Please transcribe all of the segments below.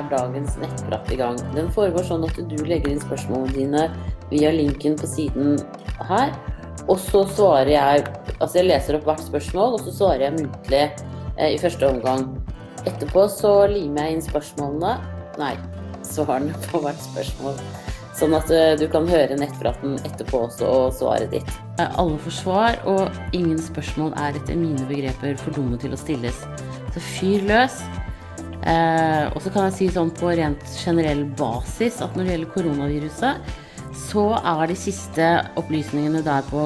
er dagens nettprat i gang. Den foregår sånn at du legger inn spørsmålene dine via linken på siden her. Og så svarer jeg Altså jeg leser opp hvert spørsmål, og så svarer jeg muntlig eh, i første omgang. Etterpå så limer jeg inn spørsmålene Nei, svarene på hvert spørsmål. Sånn at eh, du kan høre nettpraten etterpå også, og svaret ditt. Alle får svar, og ingen spørsmål er etter mine begreper for dumme til å stilles. Så fyr løs. Eh, og så kan jeg si sånn på rent generell basis at når det gjelder koronaviruset, så er de siste opplysningene der på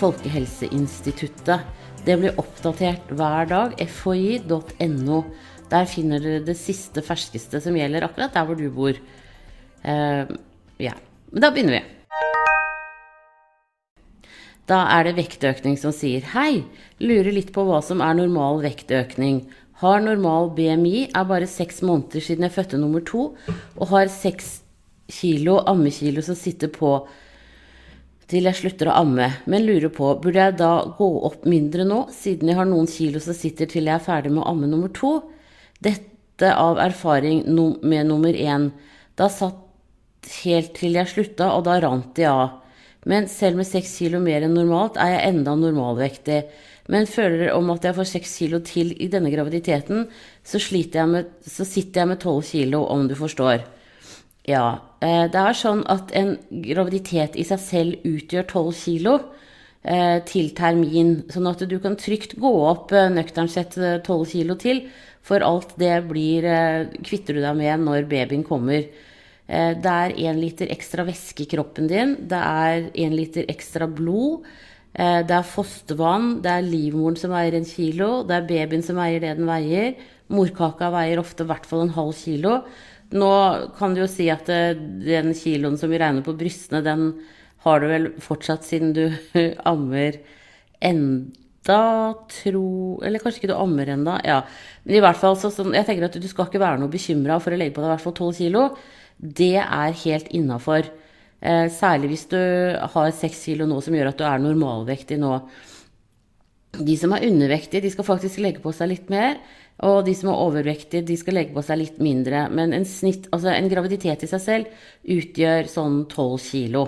Folkehelseinstituttet. Det blir oppdatert hver dag. FHI.no. Der finner dere det siste, ferskeste som gjelder akkurat der hvor du bor. Eh, ja. Men da begynner vi. Da er det vektøkning som sier hei, lurer litt på hva som er normal vektøkning. Har normal BMI, er bare seks måneder siden jeg fødte nummer to, og har seks kilo ammekilo som sitter på til jeg slutter å amme, men lurer på, burde jeg da gå opp mindre nå, siden jeg har noen kilo som sitter til jeg er ferdig med å amme nummer to? Dette av erfaring med nummer én. Da satt helt til jeg slutta, og da rant de av. Men selv med seks kilo mer enn normalt er jeg enda normalvektig men føler om at jeg får seks kilo til i denne graviditeten, så, med, så sitter jeg med tolv kilo, om du forstår. Ja, eh, det er sånn at en graviditet i seg selv utgjør tolv kilo eh, til termin, sånn at du kan trygt gå opp eh, nøkternt sett tolv kilo til, for alt det blir, kvitter du deg med når babyen kommer. Det er én liter ekstra væske i kroppen din, det er én liter ekstra blod. Eh, det er fostervann, det er livmoren som veier en kilo, det er babyen som veier det den veier. Morkaka veier ofte i hvert fall en halv kilo. Nå kan du jo si at eh, den kiloen som vi regner på brystene, den har du vel fortsatt siden du ammer enda, tro Eller kanskje ikke du ammer enda. Ja. Men i hvert fall, så, sånn, jeg tenker at du skal ikke være noe bekymra for å legge på deg i hvert fall 12 kilo. Det er helt innafor. Eh, særlig hvis du har seks kilo nå som gjør at du er normalvektig nå. De som er undervektige, de skal faktisk legge på seg litt mer. Og de som er overvektige, de skal legge på seg litt mindre. Men en, snitt, altså en graviditet i seg selv utgjør sånn 12 kilo.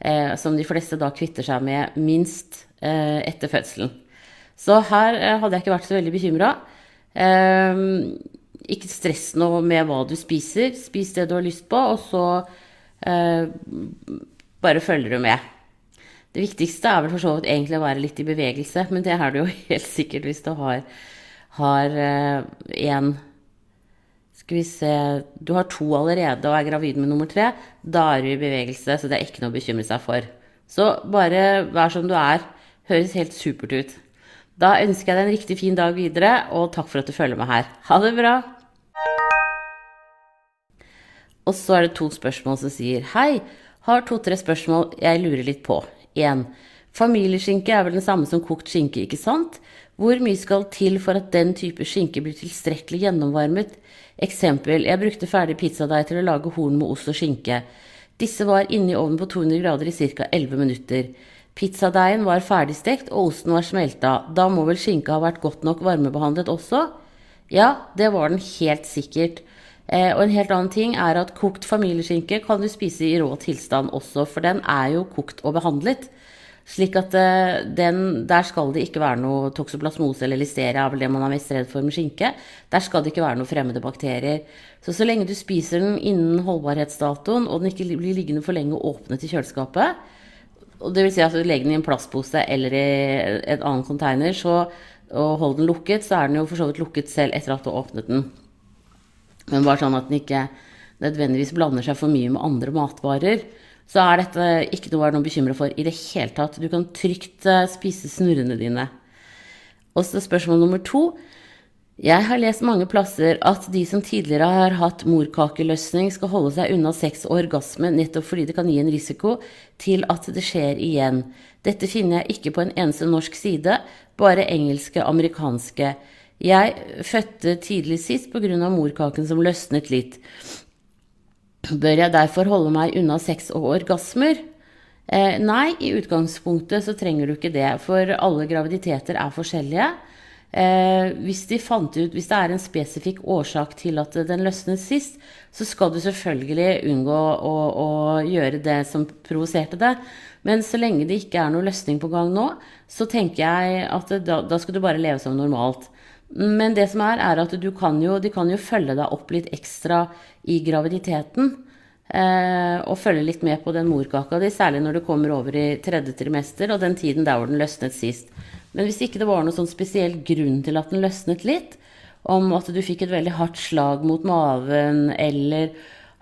Eh, som de fleste da kvitter seg med minst eh, etter fødselen. Så her eh, hadde jeg ikke vært så veldig bekymra. Eh, ikke stress noe med hva du spiser. Spis det du har lyst på, og så bare følger du med. Det viktigste er vel for så vidt egentlig å være litt i bevegelse, men det er det jo helt sikkert hvis du har, har eh, Skal vi se Du har to allerede og er gravid med nummer tre. Da er du i bevegelse, så det er ikke noe å bekymre seg for. Så bare vær som du er. Høres helt supert ut. Da ønsker jeg deg en riktig fin dag videre, og takk for at du følger med her. Ha det bra! Og så er det to spørsmål som sier Hei, har to-tre spørsmål jeg lurer litt på. 1. Familieskinke er vel den samme som kokt skinke, ikke sant? Hvor mye skal til for at den type skinke blir tilstrekkelig gjennomvarmet? Eksempel, jeg brukte ferdig pizzadeig til å lage horn med ost og skinke. Disse var inne i ovnen på 200 grader i ca. 11 minutter. Pizzadeigen var ferdigstekt, og osten var smelta. Da må vel skinka ha vært godt nok varmebehandlet også? Ja, det var den helt sikkert. Eh, og en helt annen ting er at kokt familieskinke kan du spise i rå tilstand også, for den er jo kokt og behandlet. Slik at eh, den, der skal det ikke være noe toksoplasmose eller listeria, er vel det man er mest redd for med skinke. Der skal det ikke være noe fremmede bakterier. Så så lenge du spiser den innen holdbarhetsdatoen, og den ikke blir liggende for lenge åpnet i kjøleskapet, og det vil si at du legger den i en plastpose eller i et annet container, så, og holder den lukket, så er den jo for så vidt lukket selv etter at du har åpnet den. Men bare sånn at den ikke nødvendigvis blander seg for mye med andre matvarer, så er dette ikke noe å være noe bekymra for i det hele tatt. Du kan trygt eh, spise snurrene dine. Og så spørsmål nummer to. Jeg har lest mange plasser at de som tidligere har hatt morkakeløsning, skal holde seg unna sex og orgasme nettopp fordi det kan gi en risiko til at det skjer igjen. Dette finner jeg ikke på en eneste norsk side, bare engelske, amerikanske. Jeg fødte tidlig sist pga. morkaken som løsnet litt. Bør jeg derfor holde meg unna sex og orgasmer? Eh, nei, i utgangspunktet så trenger du ikke det, for alle graviditeter er forskjellige. Eh, hvis, de fant ut, hvis det er en spesifikk årsak til at den løsnet sist, så skal du selvfølgelig unngå å, å gjøre det som provoserte det. Men så lenge det ikke er noe løsning på gang nå, så tenker jeg at da, da skal du bare leve som normalt. Men det som er, er at kan jo, de kan jo følge deg opp litt ekstra i graviditeten. Eh, og følge litt med på den morkaka di, særlig når du kommer over i tredje trimester og den tiden der hvor den løsnet sist. Men hvis ikke det var noen sånn spesiell grunn til at den løsnet litt, om at du fikk et veldig hardt slag mot maven eller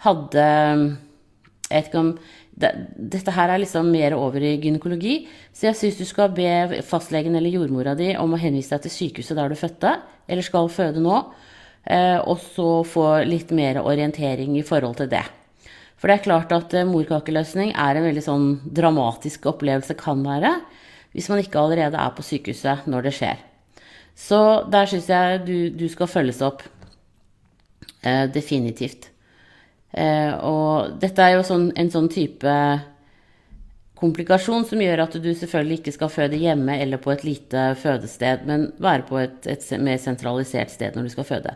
hadde Jeg vet ikke om det, Dette her er liksom mer over i gynekologi, så jeg syns du skal be fastlegen eller jordmora di om å henvise deg til sykehuset der du fødte, eller skal føde nå, eh, og så få litt mer orientering i forhold til det. For det er klart at eh, morkakeløsning er en veldig sånn dramatisk opplevelse, kan være hvis man ikke allerede er på sykehuset når det skjer. Så der syns jeg du, du, skal følges opp. Eh, definitivt. Eh, og dette er jo sånn, en sånn type komplikasjon som gjør at du selvfølgelig ikke skal føde hjemme eller på et lite fødested, men være på et, et mer sentralisert sted når du skal føde.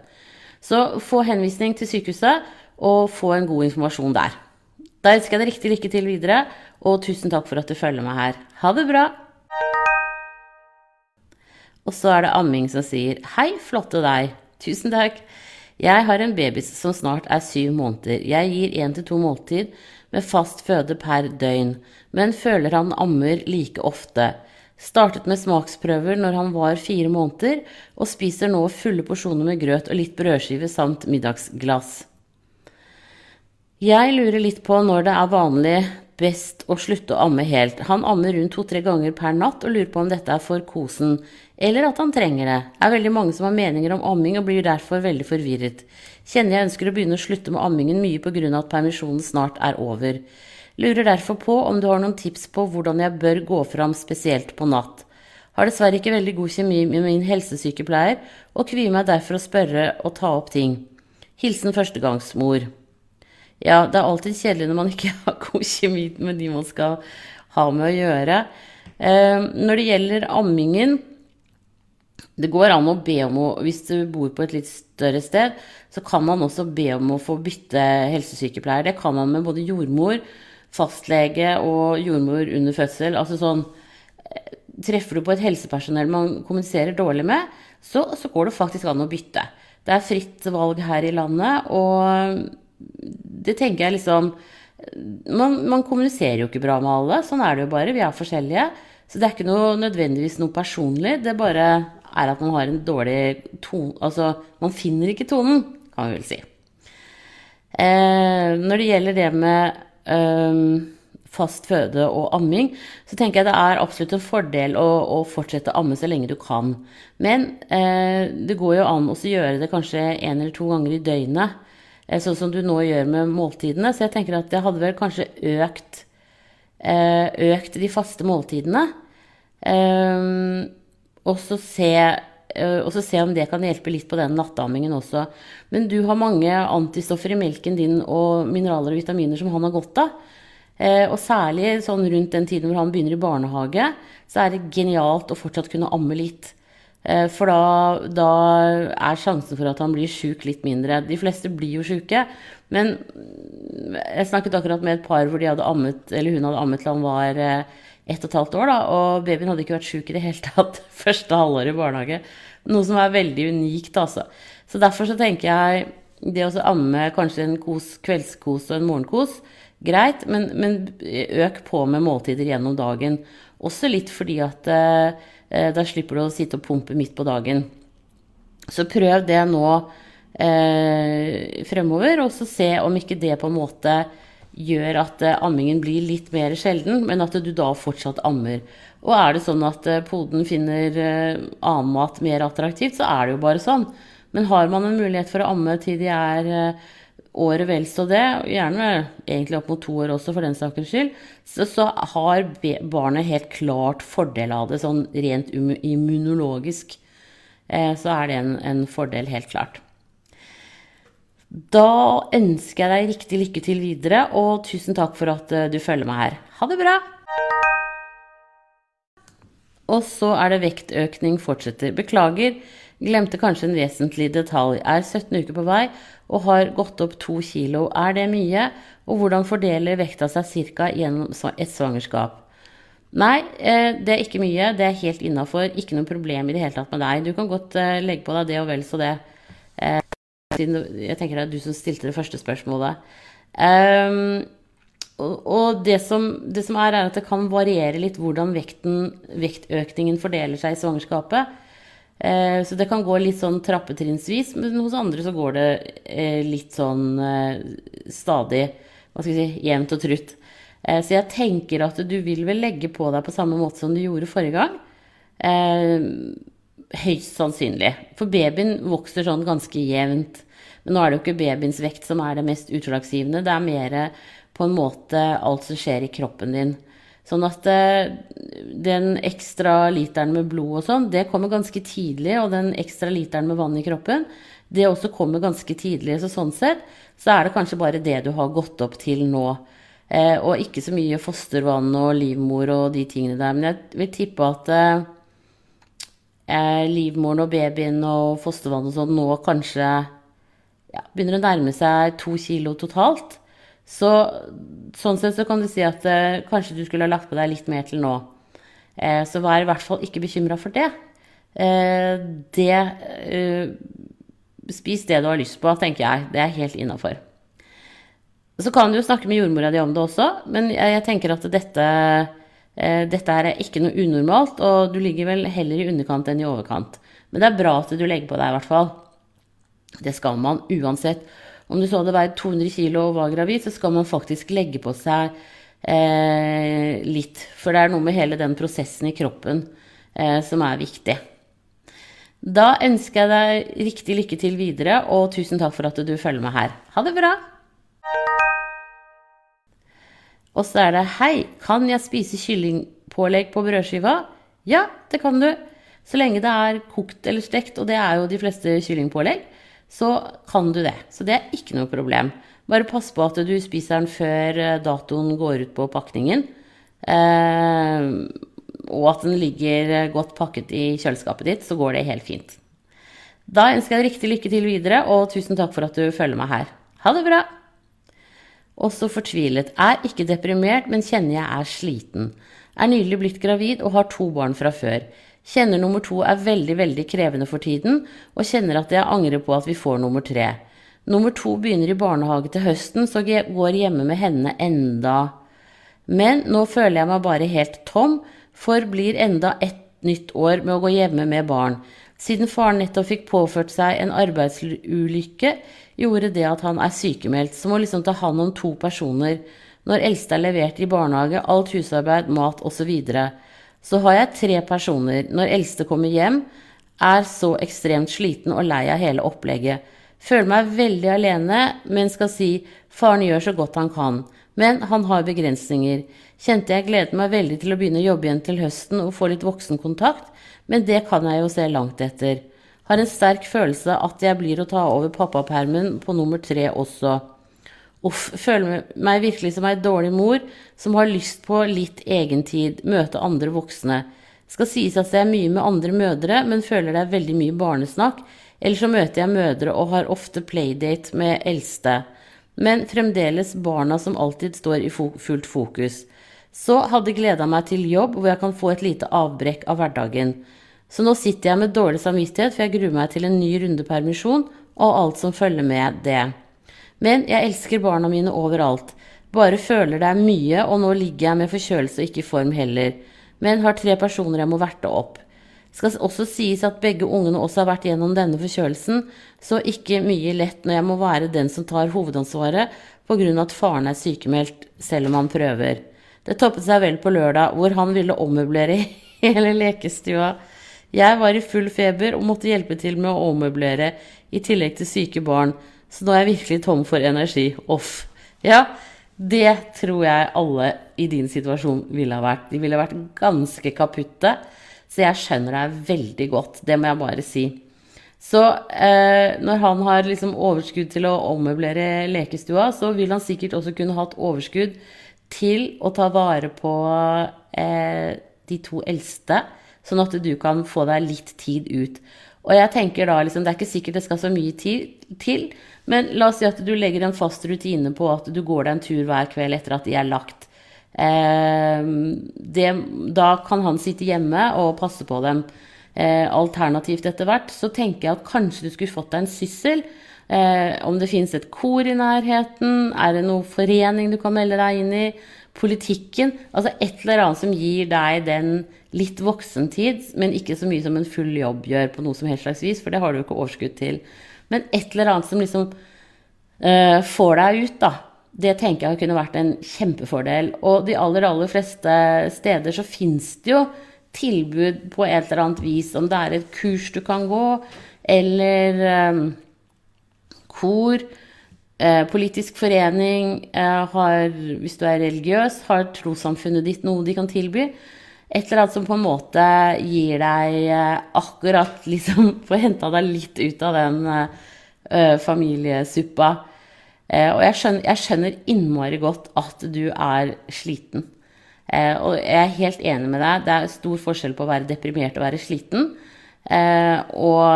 Så få henvisning til sykehuset, og få en god informasjon der. Da ønsker jeg deg riktig lykke til videre, og tusen takk for at du følger meg her. Ha det bra! Og så er det amming som sier Hei, flotte deg. Tusen takk. Jeg har en baby som snart er syv måneder. Jeg gir én til to måltid med fast føde per døgn, men føler han ammer like ofte. Startet med smaksprøver når han var fire måneder, og spiser nå fulle porsjoner med grøt og litt brødskive samt middagsglass. Jeg lurer litt på når det er vanlig best å slutte å amme helt. Han ammer rundt to-tre ganger per natt og lurer på om dette er for kosen, eller at han trenger det. Det er veldig mange som har meninger om amming og blir derfor veldig forvirret. Kjenner jeg ønsker å begynne å slutte med ammingen mye pga. at permisjonen snart er over. Lurer derfor på om du har noen tips på hvordan jeg bør gå fram spesielt på natt. Har dessverre ikke veldig god kjemi med min helsesykepleier, og kvier meg derfor å spørre og ta opp ting. Hilsen førstegangsmor. Ja, det er alltid kjedelig når man ikke har god kjemi med de man skal ha med å gjøre. Eh, når det gjelder ammingen Det går an å be om å Hvis du bor på et litt større sted, så kan man også be om å få bytte helsesykepleier. Det kan man med både jordmor, fastlege og jordmor under fødsel. Altså sånn eh, Treffer du på et helsepersonell man kommuniserer dårlig med, så, så går det faktisk an å bytte. Det er fritt valg her i landet, og det tenker jeg liksom man, man, kommuniserer jo ikke bra med alle. Sånn er det jo bare. Vi er forskjellige. Så det er ikke noe, nødvendigvis noe personlig. Det bare er at man har en dårlig tone Altså, man finner ikke tonen, kan vi vel si. Eh, når det gjelder det med eh, fast føde og amming, så tenker jeg det er absolutt en fordel å, å fortsette å amme så lenge du kan. Men eh, det går jo an å gjøre det kanskje én eller to ganger i døgnet. Eh, sånn som du nå gjør med måltidene. Så jeg tenker at jeg hadde vel kanskje økt, eh, økt de faste måltidene. Eh, og så se se om det kan hjelpe litt på den nattammingen også. Men du har mange antistoffer i melken din og mineraler og vitaminer som han har godt av. Og særlig sånn rundt den tiden hvor han begynner i barnehage, så er det genialt å fortsatt kunne amme litt. Eh, for da, da, er sjansen for at han blir sjuk litt mindre. De fleste blir jo sjuke. Men jeg snakket akkurat med et par hvor de hadde ammet, eller hun hadde ammet til han var eh, ett og et halvt år. Da, og babyen hadde ikke vært sjuk i det hele tatt første halvåret i barnehage. Noe som er veldig unikt, altså. Så derfor så tenker jeg det å amme kanskje en kos, kveldskos og en morgenkos, greit, men, men øk på med måltider gjennom dagen. Også litt fordi at eh, da slipper du å sitte og pumpe midt på dagen. Så prøv det nå eh, fremover, og så se om ikke det på en måte gjør at eh, ammingen blir litt mer sjelden, men at du da fortsatt ammer. Og er det sånn at eh, poden finner eh, annen mat mer attraktivt, så er det jo bare sånn. Men har man en mulighet for å amme til de er året vel så det, gjerne egentlig opp mot to år også for den sakens skyld, så, så har barnet helt klart fordel av det sånn rent immunologisk. Så er det en, en, fordel, helt klart. Da ønsker jeg deg riktig lykke til videre, og tusen takk for at uh, du følger meg her. Ha det bra! Og så er det vektøkning fortsetter. Beklager, glemte kanskje en vesentlig detalj. Er 17 uker på vei og har gått opp 2 kilo. Er det mye? Og hvordan fordeler vekta seg ca. gjennom et svangerskap? Nei, eh, det er ikke mye. Det er helt innafor. Ikke noe problem i det hele tatt med deg. Du kan godt eh, legge på deg det og vel så det. Eh, jeg tenker det er du som stilte det første spørsmålet. Um, og det som, det som, er, er at det kan variere litt hvordan vekten, vektøkningen fordeler seg i svangerskapet. Eh, så det kan gå litt sånn trappetrinnsvis, men hos andre så går det eh, litt sånn eh, stadig hva skal vi si, jevnt og trutt. Eh, så jeg tenker at du vil vel legge på deg på samme måte som du gjorde forrige gang. Høyst sannsynlig. For babyen vokser sånn ganske jevnt. Men nå er det jo ikke babyens vekt som er det mest utslagsgivende. Det er mer på en måte alt som skjer i kroppen din. Sånn at eh, den ekstra literen med blod og sånn, det kommer ganske tidlig. Og den ekstra literen med vann i kroppen, det også kommer ganske tidlig. Så sånn sett så er det kanskje bare det du har gått opp til nå. Eh, og ikke så mye fostervann og livmor og de tingene der. Men jeg vil tippe at eh, eh livmoren og babyen og fostervann og sånn nå kanskje ja, begynner å nærme seg to kilo totalt. Så sånn sett så kan du si at eh, kanskje du skulle ha lagt på deg litt mer til nå. Eh, så vær i hvert fall ikke bekymra for det. Eh, det eh, Spis det du har lyst på, tenker jeg. Det er helt innafor. Så kan du jo snakke med jordmora di om det også, men jeg, jeg tenker at dette, eh, dette er ikke noe unormalt, og du ligger vel heller i underkant enn i overkant. Men det er bra at du legger på deg, i hvert fall. Det skal man uansett. Om du så hadde veid 200 kg og var gravid, så skal man faktisk legge på seg eh, litt. For det er noe med hele den prosessen i kroppen eh, som er viktig. Da ønsker jeg deg riktig lykke til videre, og tusen takk for at du følger med her. Ha det bra! Og så er det Hei, kan jeg spise kyllingpålegg på brødskiva? Ja, det kan du. Så lenge det er kokt eller stekt, og det er jo de fleste kyllingpålegg så kan du det. Så det er ikke noe problem. Bare pass på at du spiser den før eh, datoen går ut på pakningen. Eh, og at den ligger eh, godt pakket i kjøleskapet ditt, så går det helt fint. Da ønsker jeg deg riktig lykke til videre, og tusen takk for at du følger meg her. Ha det bra! Også fortvilet. Er ikke deprimert, men kjenner jeg er sliten. Er nylig blitt gravid og har to barn fra før. Kjenner nummer to er veldig, veldig krevende for tiden, og kjenner at jeg angrer på at vi får nummer tre. Nummer to begynner i barnehage til høsten, så jeg går hjemme med henne enda. Men nå føler jeg meg bare helt tom, for blir enda ett nytt år med å gå hjemme med barn. Siden faren nettopp fikk påført seg en arbeidsulykke, gjorde det at han er sykemeldt, så må liksom ta hånd om to personer når eldste er levert i barnehage, alt husarbeid, mat osv. Så har jeg tre personer når eldste kommer hjem, er så ekstremt sliten og lei av hele opplegget. Føler meg veldig alene, men skal si faren gjør så godt han kan. Men han har begrensninger. Kjente jeg gledet meg veldig til å begynne å jobbe igjen til høsten og få litt voksenkontakt, men det kan jeg jo se langt etter. Har en sterk følelse at jeg blir å ta over pappapermen på nummer tre også. Uff, føler meg virkelig som ei dårlig mor som har lyst på litt egentid, møte andre voksne. Skal sies at jeg er mye med andre mødre, men føler det er veldig mye barnesnakk. Eller så møter jeg mødre og har ofte playdate med eldste. Men fremdeles barna som alltid står i fullt fokus. Så hadde gleda meg til jobb hvor jeg kan få et lite avbrekk av hverdagen. Så nå sitter jeg med dårlig samvittighet, for jeg gruer meg til en ny runde permisjon og alt som følger med det. Men jeg elsker barna mine overalt. Bare føler det er mye, og nå ligger jeg med forkjølelse og ikke i form heller. Men har tre personer jeg må verte opp. Skal også sies at begge ungene også har vært gjennom denne forkjølelsen, så ikke mye lett når jeg må være den som tar hovedansvaret pga. at faren er sykemeldt, selv om han prøver. Det toppet seg vel på lørdag, hvor han ville ommøblere hele lekestua. Jeg var i full feber og måtte hjelpe til med å ommøblere, i tillegg til syke barn. Så nå er jeg virkelig tom for energi. Off. Ja, det tror jeg alle i din situasjon ville ha vært. De ville vært ganske kaputte. Så jeg skjønner deg veldig godt. Det må jeg bare si. Så eh, når han har liksom overskudd til å ommøblere lekestua, så vil han sikkert også kunne hatt overskudd til å ta vare på eh, de to eldste, sånn at du kan få deg litt tid ut. Og jeg tenker da liksom, Det er ikke sikkert det skal så mye tid til, men la oss si at du legger en fast rutine på at du går deg en tur hver kveld etter at de er lagt. Eh, det, da kan han sitte hjemme og passe på dem. Eh, alternativt etter hvert så tenker jeg at kanskje du skulle fått deg en syssel. Eh, om det finnes et kor i nærheten, er det noen forening du kan melde deg inn i? Politikken? Altså et eller annet som gir deg den litt voksentid, men ikke så mye som en full jobb gjør på noe som helst slags vis, for det har du jo ikke overskudd til. Men et eller annet som liksom uh, får deg ut, da. Det tenker jeg kunne vært en kjempefordel. Og de aller, aller fleste steder så fins det jo tilbud på et eller annet vis, om det er et kurs du kan gå, eller um, kor. Eh, politisk forening har, hvis du er religiøs, har trossamfunnet ditt noe de kan tilby et eller annet som på en måte gir deg eh, akkurat liksom Får henta deg litt ut av den uh, familiesuppa. Uh, og jeg skjønner, jeg skjønner, innmari godt at du er sliten. Uh, og jeg er helt enig med deg. Det er stor forskjell på å være deprimert og være sliten. Og,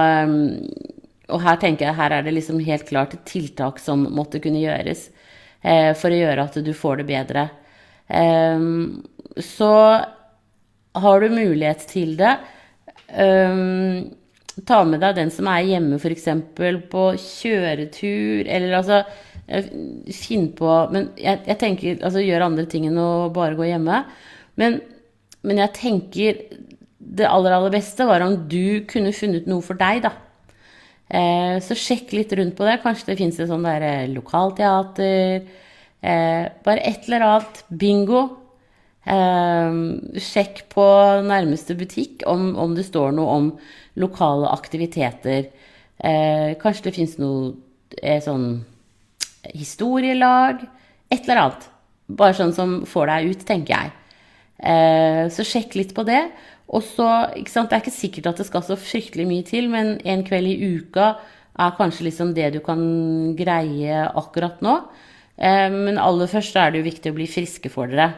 og, her tenker jeg her er det liksom helt klart tiltak som måtte kunne gjøres for å gjøre at du får det bedre. så har du mulighet til det, um, ta med deg den som er hjemme f.eks. på kjøretur, eller altså eh, Finn på Men jeg, jeg, tenker Altså gjør andre ting enn å bare gå hjemme. Men, men, jeg tenker det aller, aller beste var om du kunne funnet noe for deg, da. Eh, så sjekk litt rundt på det. Kanskje det fins et sånt der eh, lokalteater. Eh, bare et eller annet. Bingo. Eh, sjekk på nærmeste butikk om, om, det står noe om lokale aktiviteter. Eh, kanskje det fins noe eh, sånn historielag. Et eller annet. Bare sånn som får deg ut, tenker jeg. Eh, så sjekk litt på det. Og så, ikke sant, Det er ikke sikkert at det skal så fryktelig mye til, men en kveld i uka er kanskje liksom det du kan greie akkurat nå. Eh, men aller først er det jo viktig å bli friske for dere.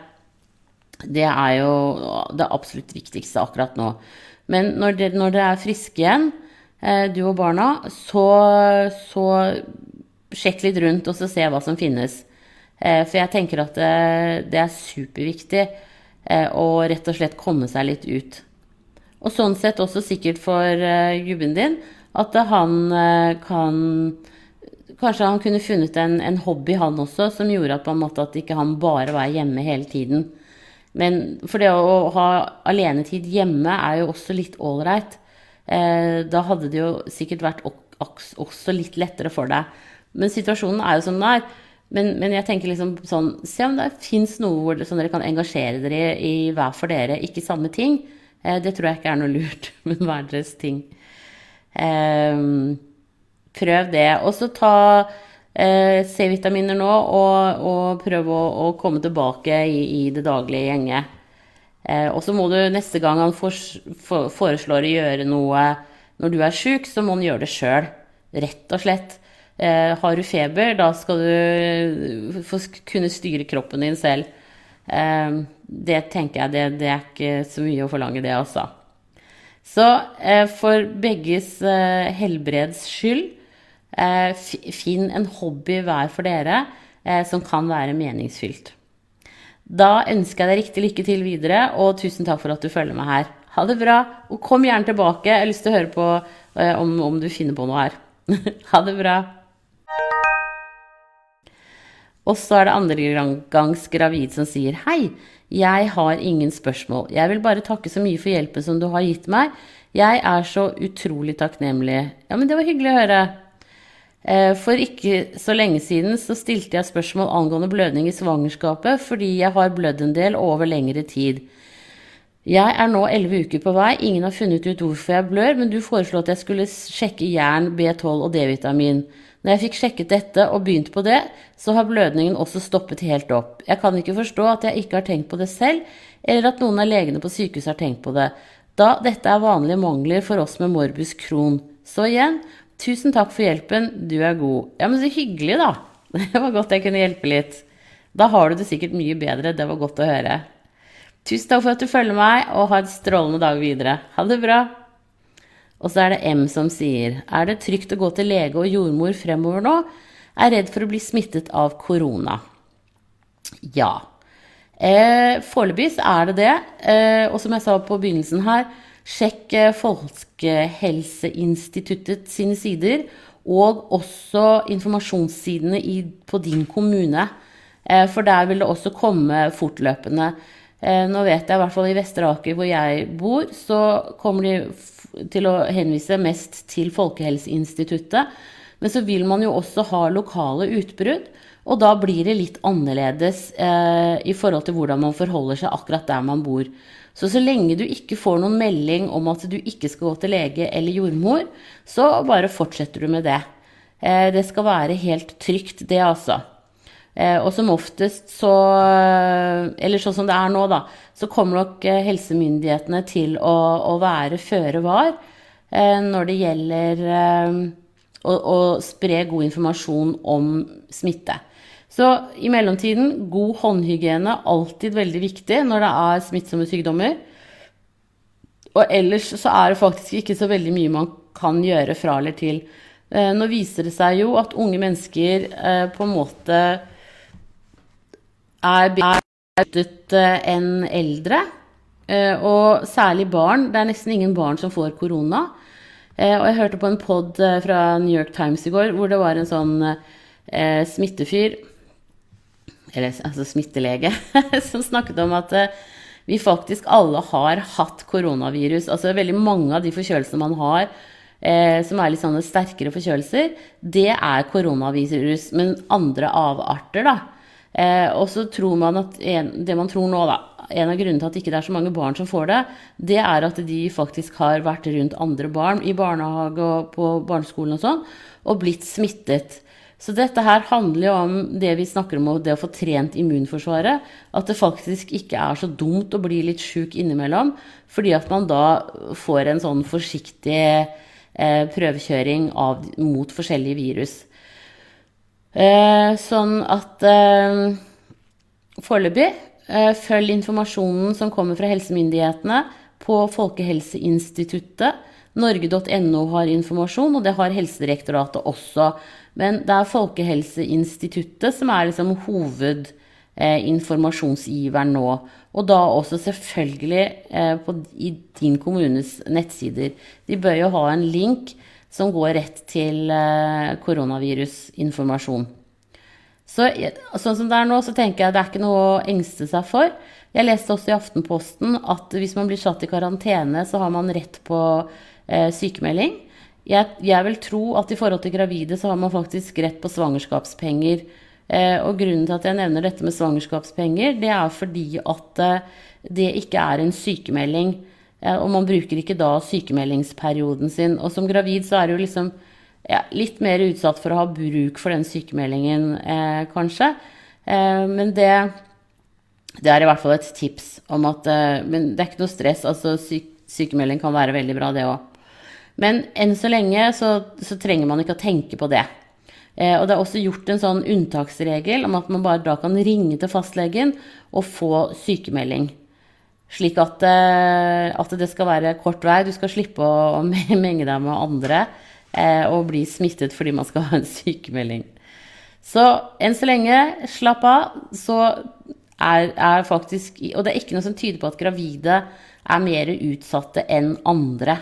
Det er jo det absolutt viktigste akkurat nå. Men når dere, når dere er friske igjen, eh, du og barna, så, så sjekk litt rundt og så se hva som finnes. Eh, for jeg tenker at det, det er superviktig eh, å rett og slett komme seg litt ut. Og sånn sett også sikkert for gubben din at han kan Kanskje han kunne funnet en, en hobby, han også, som gjorde at, på en måte, at ikke han bare var hjemme hele tiden. Men for det å ha alenetid hjemme er jo også litt ålreit. Eh, da hadde det jo sikkert vært også litt lettere for deg. Men situasjonen er jo som den er. Men, men, jeg tenker liksom sånn Se om det fins noe hvor sånn dere kan engasjere dere i, i hver for dere, ikke samme ting. Eh, det tror jeg ikke er noe lurt, men hver deres ting. Eh, prøv det. Og så ta C-vitaminer nå, og, og prøve å, å, komme tilbake i, i det daglige gjenget. Eh, og så må du neste gang han for, for, foreslår å gjøre noe når du er sjuk, så må han gjøre det sjøl. Rett og slett. Eh, har du feber, da skal du få kunne styre kroppen din selv. Eh, det tenker jeg, det, det, er ikke så mye å forlange, det, altså. Så eh, for begges eh, helbreds skyld Eh, finn en hobby hver for dere eh, som kan være meningsfylt. Da ønsker jeg deg riktig lykke til videre, og tusen takk for at du følger meg her. Ha det bra, og kom gjerne tilbake. Jeg har lyst til å høre på eh, om, om du finner på noe her. ha det bra. Og så er det andre gangs gravid som sier hei, jeg har ingen spørsmål. Jeg vil bare takke så mye for hjelpen som du har gitt meg. Jeg er så utrolig takknemlig. Ja, men det var hyggelig å høre. Eh, for ikke så lenge siden så stilte jeg spørsmål angående blødning i svangerskapet fordi jeg har blødd en del over lengre tid. Jeg er nå elleve uker på vei, ingen har funnet ut hvorfor jeg blør, men du foreslo at jeg skulle sjekke jern, B12 og D-vitamin. Når jeg fikk sjekket dette og begynt på det, så har blødningen også stoppet helt opp. Jeg kan ikke forstå at jeg ikke har tenkt på det selv, eller at noen av legene på sykehuset har tenkt på det, da dette er vanlige mangler for oss med morbus Crohn. Så igjen, Tusen takk for hjelpen, du er god. Ja, men så hyggelig, da. Det var godt jeg kunne hjelpe litt. Da har du det sikkert mye bedre. Det var godt å høre. Tusen takk for at du følger meg, og ha en strålende dag videre. Ha det bra. Og så er det M som sier Er det trygt å gå til lege og jordmor fremover nå? Er redd for å bli smittet av korona. Ja. Eh, Foreløpig er det det. Eh, og som jeg sa på begynnelsen her, sjekk eh, Folkehelseinstituttet sine sider. Og også informasjonssidene i, på din kommune. Eh, for der vil det også komme fortløpende. Eh, nå vet jeg i hvert fall i Vestre Aker, hvor jeg bor, så kommer de til å henvise mest til Folkehelseinstituttet. Men så vil man jo også ha lokale utbrudd. Og da blir det litt annerledes eh, i forhold til hvordan man forholder seg akkurat der man bor. Så så lenge du ikke får noen melding om at du ikke skal gå til lege eller jordmor, så bare fortsetter du med det. Eh, det skal være helt trygt, det altså. Eh, og som oftest så Eller sånn som det er nå, da. Så kommer nok eh, helsemyndighetene til å, å være føre var eh, når det gjelder eh, å, å spre god informasjon om smitte. Så i mellomtiden, god håndhygiene, alltid veldig viktig når det er smittsomme sykdommer. Og ellers så er det faktisk ikke så veldig mye man kan gjøre fra eller til. Eh, nå viser det seg jo at unge mennesker eh, på en måte er bedre enn eldre. Eh, og særlig barn. Det er nesten ingen barn som får korona. Eh, og jeg hørte på en pod eh, fra New York Times i går hvor det var en sånn eh, smittefyr, eller altså smittelege, som snakket om at eh, vi faktisk alle har hatt koronavirus. Altså veldig mange av de forkjølelsene man har, eh, som er litt sånne sterkere forkjølelser, det er koronavirus. Men andre avarter, da. Eh, og så tror man at en, det man tror nå, da, en av grunnene til at ikke det er så mange barn som får det, det er at de faktisk har vært rundt andre barn i barnehage og på barneskolen og sånn, og blitt smittet. Så dette her handler jo om det vi snakker om, det å få trent immunforsvaret. At det faktisk ikke er så dumt å bli litt sjuk innimellom, fordi at man da får en sånn forsiktig eh, prøvekjøring av, mot forskjellige virus. Eh, sånn at eh, foreløpig eh, følg informasjonen som kommer fra helsemyndighetene på Folkehelseinstituttet. Norge.no har informasjon, og det har Helsedirektoratet også. Men det er Folkehelseinstituttet som er liksom hovedinformasjonsgiveren nå. Og da også selvfølgelig på, i din kommunes nettsider. De bør jo ha en link som går rett til eh, koronavirusinformasjon. Så, sånn som det er nå, så tenker jeg det er ikke noe å engste seg for. Jeg leste også i Aftenposten at hvis man blir satt i karantene, så har man rett på eh, sykemelding. Jeg, jeg, vil tro at i forhold til gravide så har man faktisk rett på svangerskapspenger. Eh, og grunnen til at jeg nevner dette med svangerskapspenger, det er fordi at eh, det ikke er en sykemelding. Eh, og man bruker ikke da sykemeldingsperioden sin. Og som gravid så er du liksom ja, litt mer utsatt for å ha bruk for den sykemeldingen, eh, kanskje. Eh, men det, det, er i hvert fall et tips om at Men det er ikke noe stress. Altså syk, sykemelding kan være veldig bra, det òg. Men enn så lenge så, så, trenger man ikke å tenke på det. Eh, og det er også gjort en sånn unntaksregel om at man bare da kan ringe til fastlegen og få sykemelding. Slik at, eh, at, det skal være kort vei. Du skal slippe å menge deg med andre eh, og bli smittet fordi man skal ha en sykemelding. Så enn så lenge, slapp av. Så er, er faktisk Og det er ikke noe som tyder på at gravide er mer utsatte enn andre.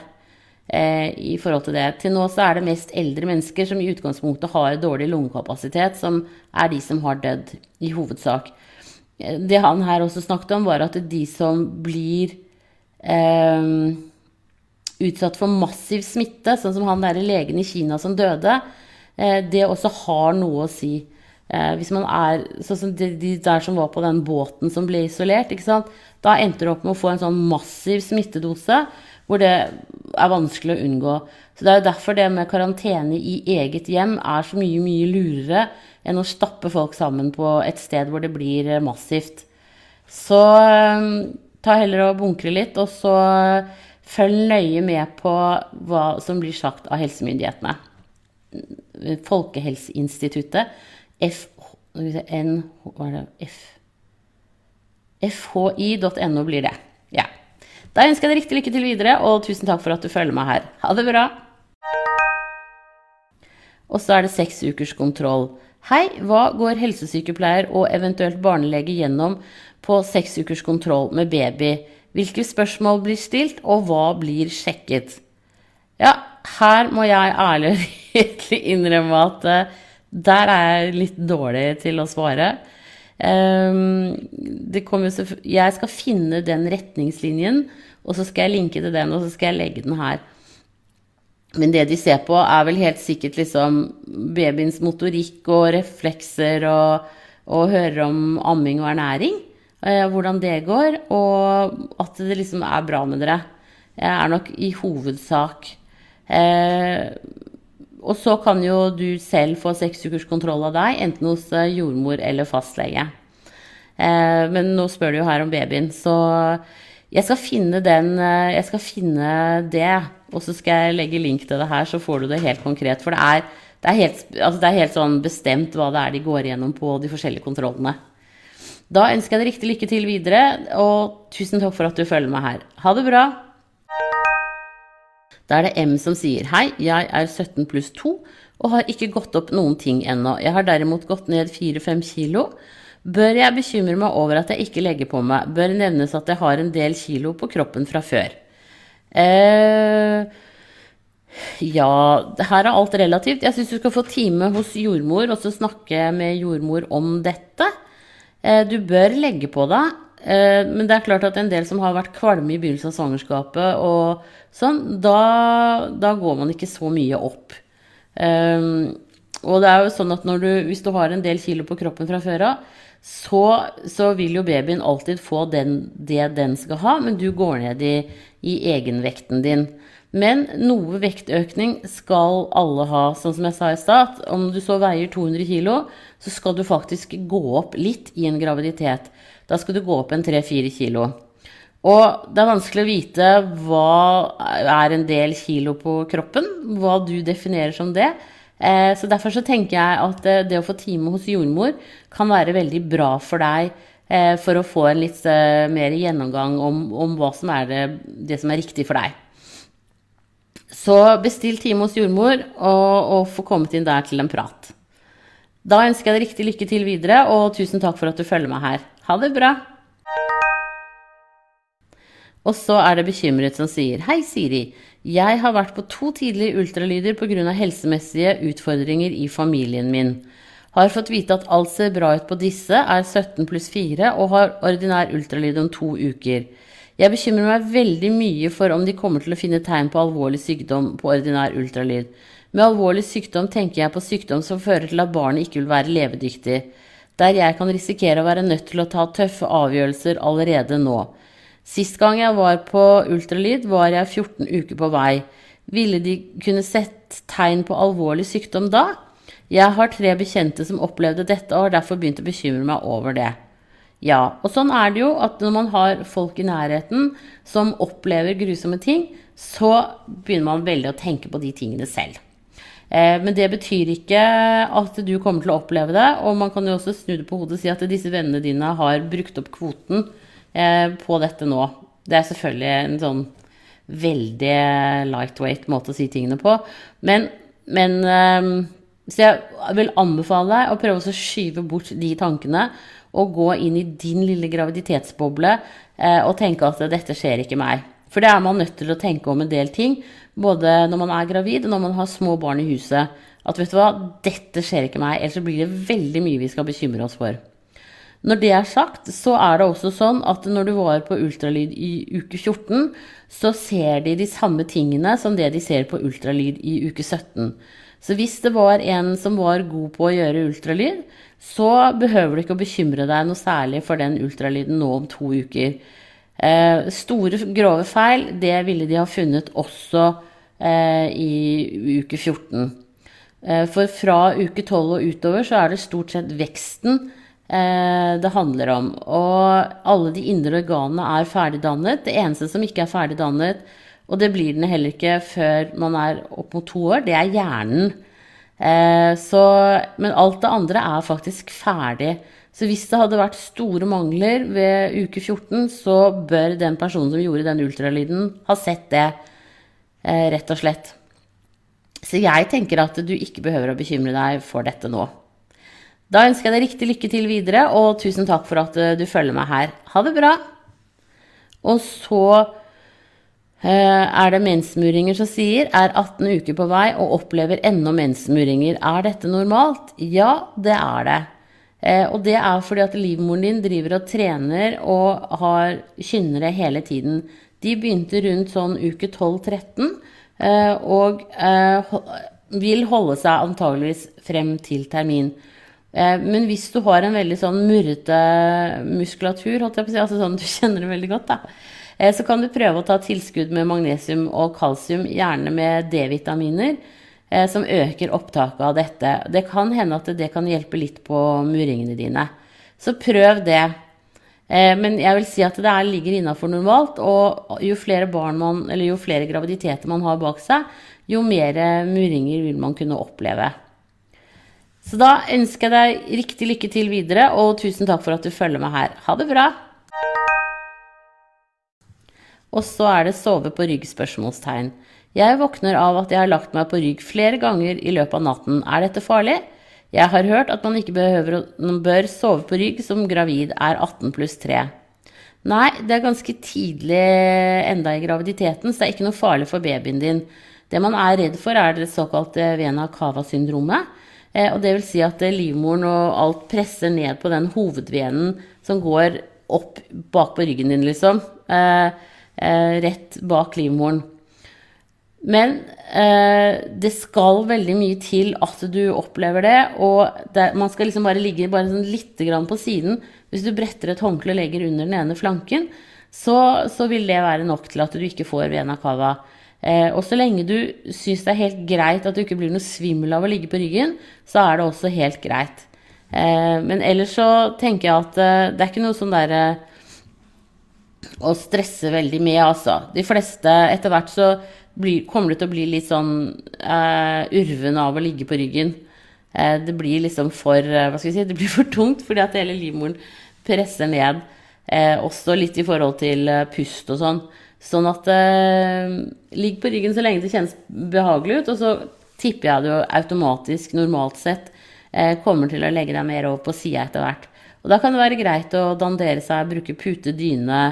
Eh, i forhold Til det. Til nå så er det mest eldre mennesker som i utgangspunktet har dårlig lungekapasitet, som er de som har dødd, i hovedsak det han her også snakket om, var at de som blir eh, utsatt for massiv smitte, sånn som han der legen i Kina som døde, eh, det også har noe å si. Eh, hvis man er sånn som de, de, der som var på den båten som ble isolert, da endte det opp med å få en sånn massiv smittedose hvor det er vanskelig å unngå. Så Det er jo derfor det med karantene i eget hjem er så mye, mye lurere enn å stappe folk sammen på et sted hvor det blir eh, massivt. Så eh, ta heller og bunkre litt, og så følg nøye med på hva som blir sagt av helsemyndighetene. Folkehelseinstituttet, fhi.no blir det. Ja. Da ønsker jeg deg riktig lykke til videre, og tusen takk for at du følger meg her. Ha det bra! Og så er det seks ukers kontroll. Hei, hva går helsesykepleier og eventuelt barnelege gjennom på seks ukers kontroll med baby? Hvilke spørsmål blir stilt, og hva blir sjekket? Ja, her må jeg ærlig og redelig innrømme at uh, der er jeg litt dårlig til å svare. Um, jeg skal finne den retningslinjen, og så skal jeg linke til den, og så skal jeg legge den her. Men det de ser på, er vel helt sikkert liksom babyens motorikk og reflekser, og, og hører om amming og ernæring. Eh, hvordan det går, og at det liksom er bra med dere. Jeg er nok i hovedsak. Eh, og så kan jo du selv få seks ukers kontroll av deg, enten hos eh, jordmor eller fastlege. Eh, men nå spør du jo her om babyen, så jeg skal finne den eh, Jeg skal finne det. Og så skal jeg legge link til det her, så får du det helt konkret. For det er, det er, helt, altså det er helt, sånn bestemt hva det er de går igjennom på de forskjellige kontrollene. Da ønsker jeg deg riktig lykke til videre, og tusen takk for at du følger meg her. Ha det bra! Da er det M som sier hei, jeg er 17 pluss 2 og har ikke gått opp noen ting ennå. Jeg har derimot gått ned 4-5 kilo. Bør jeg bekymre meg over at jeg ikke legger på meg? Bør nevnes at jeg har en del kilo på kroppen fra før. Eh, ja, her er alt relativt. Jeg syns du skal få time hos jordmor og så snakke med jordmor om dette. Eh, du bør legge på deg, men det er klart at en del som har vært kvalme i begynnelsen av svangerskapet og sånn, da, da går man ikke så mye opp. Um, og det er jo sånn at du, hvis du har en del kilo på kroppen fra før av, så, så, vil jo babyen alltid få den, det den skal ha, men du går ned i, i egenvekten din. Men noe vektøkning skal alle ha, sånn som jeg sa i stad. Om du så veier 200 kg, så skal du faktisk gå opp litt i en graviditet. Da skal du gå opp en 3-4 kg. Og det er vanskelig å vite hva er en del kilo på kroppen, hva du definerer som det. Eh, så derfor så tenker jeg at eh, det å få time hos jordmor kan være veldig bra for deg eh, for å få en litt mer gjennomgang om, om hva som er det, det, som er riktig for deg. Så bestill time hos jordmor, og, og få kommet inn der til en prat. Da ønsker jeg deg riktig lykke til videre, og tusen takk for at du følger meg her. Ha det bra! Og så er det bekymret som sier Hei, Siri. Jeg har vært på to tidlige ultralyder pga. helsemessige utfordringer i familien min. Har fått vite at alt ser bra ut på disse, er 17 pluss 4 og har ordinær ultralyd om to uker. Jeg bekymrer meg veldig mye for om de kommer til å finne tegn på alvorlig sykdom på ordinær ultralyd. Med alvorlig sykdom tenker jeg på sykdom som fører til at barnet ikke vil være levedyktig, der jeg kan risikere å være nødt til å ta tøffe avgjørelser allerede nå. Sist gang jeg var på ultralyd, var jeg 14 uker på vei. Ville de kunne sett tegn på alvorlig sykdom da? Jeg har tre bekjente som opplevde dette, og har derfor begynt å bekymre meg over det. Ja, og sånn er det jo at når man har folk i nærheten som opplever grusomme ting, så begynner man veldig å tenke på de tingene selv. Eh, men det betyr ikke at du kommer til å oppleve det, og man kan jo også snu det på hodet og si at disse vennene dine har brukt opp kvoten Eh, på dette nå. Det er selvfølgelig en sånn veldig lightweight måte å si tingene på. Men, men eh, Så jeg vil anbefale deg å prøve å skyve bort de tankene og gå inn i din lille graviditetsboble eh, og tenke at dette skjer ikke meg. For det er man nødt til å tenke om en del ting, både når man er gravid og når man har små barn i huset. At vet du hva, dette skjer ikke meg, ellers blir det veldig mye vi skal bekymre oss for. Når det er sagt, så er det også sånn at når du var på ultralyd i uke 14, så ser de de samme tingene som det de ser på ultralyd i uke 17. Så hvis det var en som var god på å gjøre ultralyd, så behøver du ikke å bekymre deg noe særlig for den ultralyden nå om to uker. Eh, store, grove feil, det ville de ha funnet også eh, i uke 14. Eh, for fra uke 12 og utover så er det stort sett veksten Eh, det handler om. Og alle de indre organene er ferdigdannet. Det eneste som ikke er ferdigdannet, og det blir den heller ikke før man er opp mot to år, det er hjernen. Eh, så, men alt det andre er faktisk ferdig. Så hvis det hadde vært store mangler ved uke 14, så bør den personen som gjorde den ultralyden, ha sett det, eh, rett og slett. Så jeg tenker at du ikke behøver å bekymre deg for dette nå. Da ønsker jeg deg riktig lykke til videre, og tusen takk for at eh, du følger meg her. Ha det bra! Og så er det mensmuringer som sier er 18 uker på vei og opplever ennå mensmuringer. Er dette normalt? Ja, det er det. Eh, og det er fordi at livmoren din driver og trener og har kynnere hele tiden. De begynte rundt sånn uke 12-13 og vil holde seg antageligvis frem til termin. Eh, men hvis du har en veldig sånn murrete muskulatur, holdt jeg på å si, altså sånn du kjenner det veldig godt, da, eh, så kan du prøve å ta tilskudd med magnesium og kalsium, gjerne med D-vitaminer, eh, som øker opptaket av dette. Det kan hende at det kan hjelpe litt på murringene dine. Så prøv det. Men jeg vil si at det ligger innafor normalt, og jo flere man, jo flere graviditeter man har bak seg, jo mer murringer vil man kunne oppleve. Så da ønsker jeg deg riktig lykke til videre, og tusen takk for at du følger meg her. Ha det bra! Og så er det sove på rygg-spørsmålstegn. Jeg våkner av at jeg har lagt meg på rygg flere ganger i løpet av natten. Er dette farlig? Jeg har hørt at man ikke behøver, bør sove på rygg som gravid er 18 pluss 3. Nei, det er ganske tidlig enda i graviditeten, så det er ikke noe farlig for babyen din. Det man er redd for, er det såkalte vena cava-syndromet. Eh, og det vil si at eh, livmoren og alt presser ned på den hovedvenen som går opp bak på ryggen din, liksom. Eh, rett bak livmoren. Men det skal veldig mye til at du opplever det. Og det, man skal liksom bare ligge bare sånn litt på siden. Hvis du bretter et håndkle og legger under den ene flanken, så, så, vil det være nok til at du ikke får vena cava. Eh, og så lenge du syns det er helt greit at du ikke blir noe svimmel av å ligge på ryggen, så er det også helt greit. Eh, men ellers så tenker jeg at eh, det er ikke noe sånn derre å stresse veldig med, altså. De fleste etter hvert så blir, kommer det til å bli litt sånn uh, urven av å ligge på ryggen. Uh, det blir liksom for uh, Hva skal vi si? Det blir for tungt fordi at hele livmoren presser ned. også litt i forhold til pust og sånn. Sånn at ligg på ryggen så lenge det kjennes behagelig ut, og så tipper jeg du automatisk, normalt sett, kommer til å legge deg mer over på sida etter hvert. Og da kan det være greit å dandere seg, bruke pute, dyne,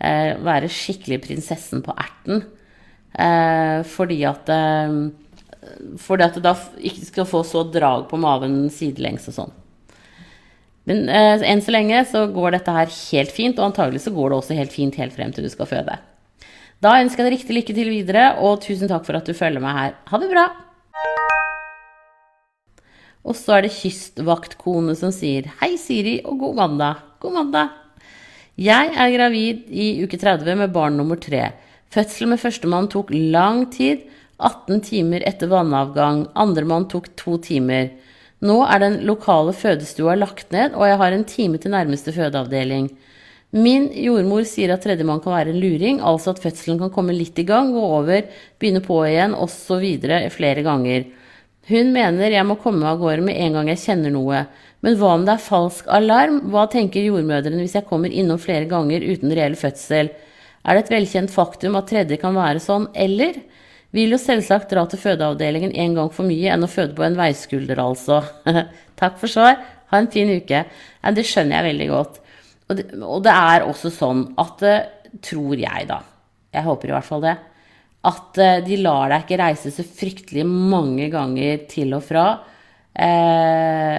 eh, være skikkelig prinsessen på erten. Eh, fordi at eh, fordi at du da ikke skal få så drag på maven sidelengs og sånn. Men eh, enn så lenge så går dette her helt fint, og antagelig så går det også helt fint helt frem til du skal føde. Da ønsker jeg deg riktig lykke til videre, og tusen takk for at du følger meg her. Ha det bra! Og så er det kystvaktkone som sier Hei, Siri, og god mandag. God mandag. Jeg er gravid i uke 30 med barn nummer tre. Fødsel med førstemann tok lang tid. 18 timer etter vannavgang. Andremann tok to timer. Nå er den lokale fødestua lagt ned, og jeg har en time til nærmeste fødeavdeling. Min jordmor sier at tredjemann kan være en luring, altså at fødselen kan komme litt i gang, gå over, begynne på igjen osv. flere ganger. Hun mener jeg må komme av gårde med en gang jeg kjenner noe. Men hva om det er falsk alarm? Hva tenker jordmødrene hvis jeg kommer innom flere ganger uten reell fødsel? Er det et velkjent faktum at tredje kan være sånn, eller? Vil jo selvsagt dra til fødeavdelingen en gang for mye enn å føde på en veiskulder, altså. Takk for svar. Ha en fin uke. Ja, det skjønner jeg veldig godt. Og det, og det er også sånn at eh, Tror jeg, da. Jeg håper i hvert fall det. At eh, de lar deg ikke reise så fryktelig mange ganger til og fra. Eh,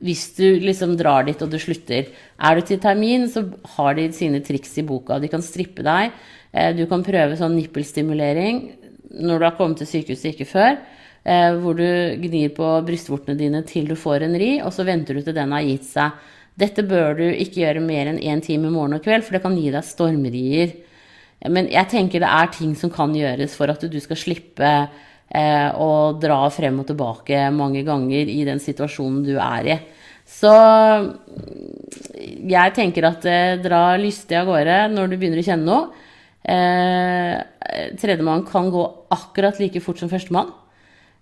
hvis du liksom drar dit og du slutter. Er du til termin, så har de sine triks i boka. De kan strippe deg. Eh, du kan prøve sånn nippelstimulering når du har kommet til sykehuset ikke før. Eh, hvor du gnir på brystvortene dine til du får en ri, og så venter du til den har gitt seg. Dette bør du ikke gjøre mer enn én time morgen og kveld, for det kan gi deg stormrier. Men jeg tenker det er ting som kan gjøres for at du skal slippe eh, å dra frem og tilbake mange ganger i den situasjonen du er i. Så jeg tenker at eh, dra lystig av gårde når du begynner å kjenne noe. Eh, Tredjemann kan gå akkurat like fort som førstemann.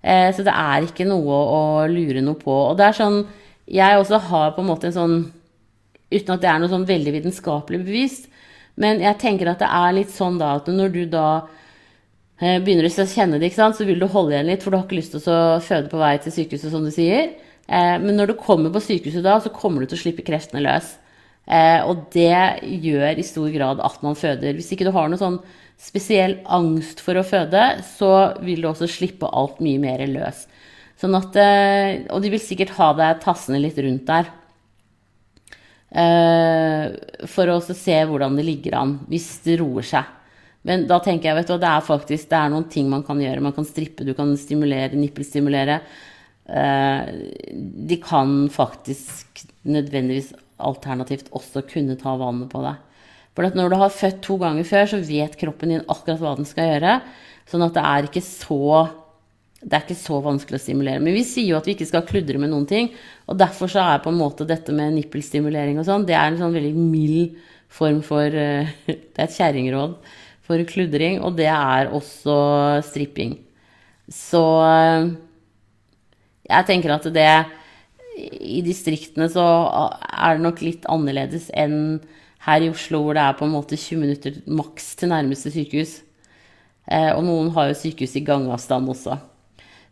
Eh, så det er ikke noe å lure noe på. Og det er sånn jeg også har på en måte en sånn Uten at det er noe sånn veldig vitenskapelig bevist, men jeg tenker at det er litt sånn da at når du da eh, begynner å kjenne det, så vil du holde igjen litt, for du har ikke lyst til å føde på vei til sykehuset, som du sier. Eh, men når du kommer på sykehuset da, så kommer du til å slippe kreftene løs. Eh, og det gjør i stor grad at man føder. Hvis ikke du har noe sånn spesiell angst for å føde, så vil du også slippe alt mye mer løs. Sånn at, og de vil sikkert ha deg tassende litt rundt der. Uh, for å se hvordan det ligger an, hvis det roer seg. Men da tenker jeg vet du, det er faktisk det er noen ting man kan gjøre. Man kan strippe, du kan stimulere, nippelstimulere. Uh, de kan faktisk nødvendigvis alternativt også kunne ta vannet på deg. For når du har født to ganger før, så vet kroppen din akkurat hva den skal gjøre. Sånn at det er ikke så det er ikke så vanskelig å stimulere. Men vi sier jo at vi ikke skal kludre med noen ting. Og derfor så er på en måte dette med nippelstimulering og sånn, det er en sånn veldig mild form for uh, Det er et kjerringråd for kludring, og det er også stripping. Så uh, jeg tenker at det I distriktene så er det nok litt annerledes enn her i Oslo, hvor det er på en måte 20 minutter maks til nærmeste sykehus. Og noen har jo sykehus i gangavstand også.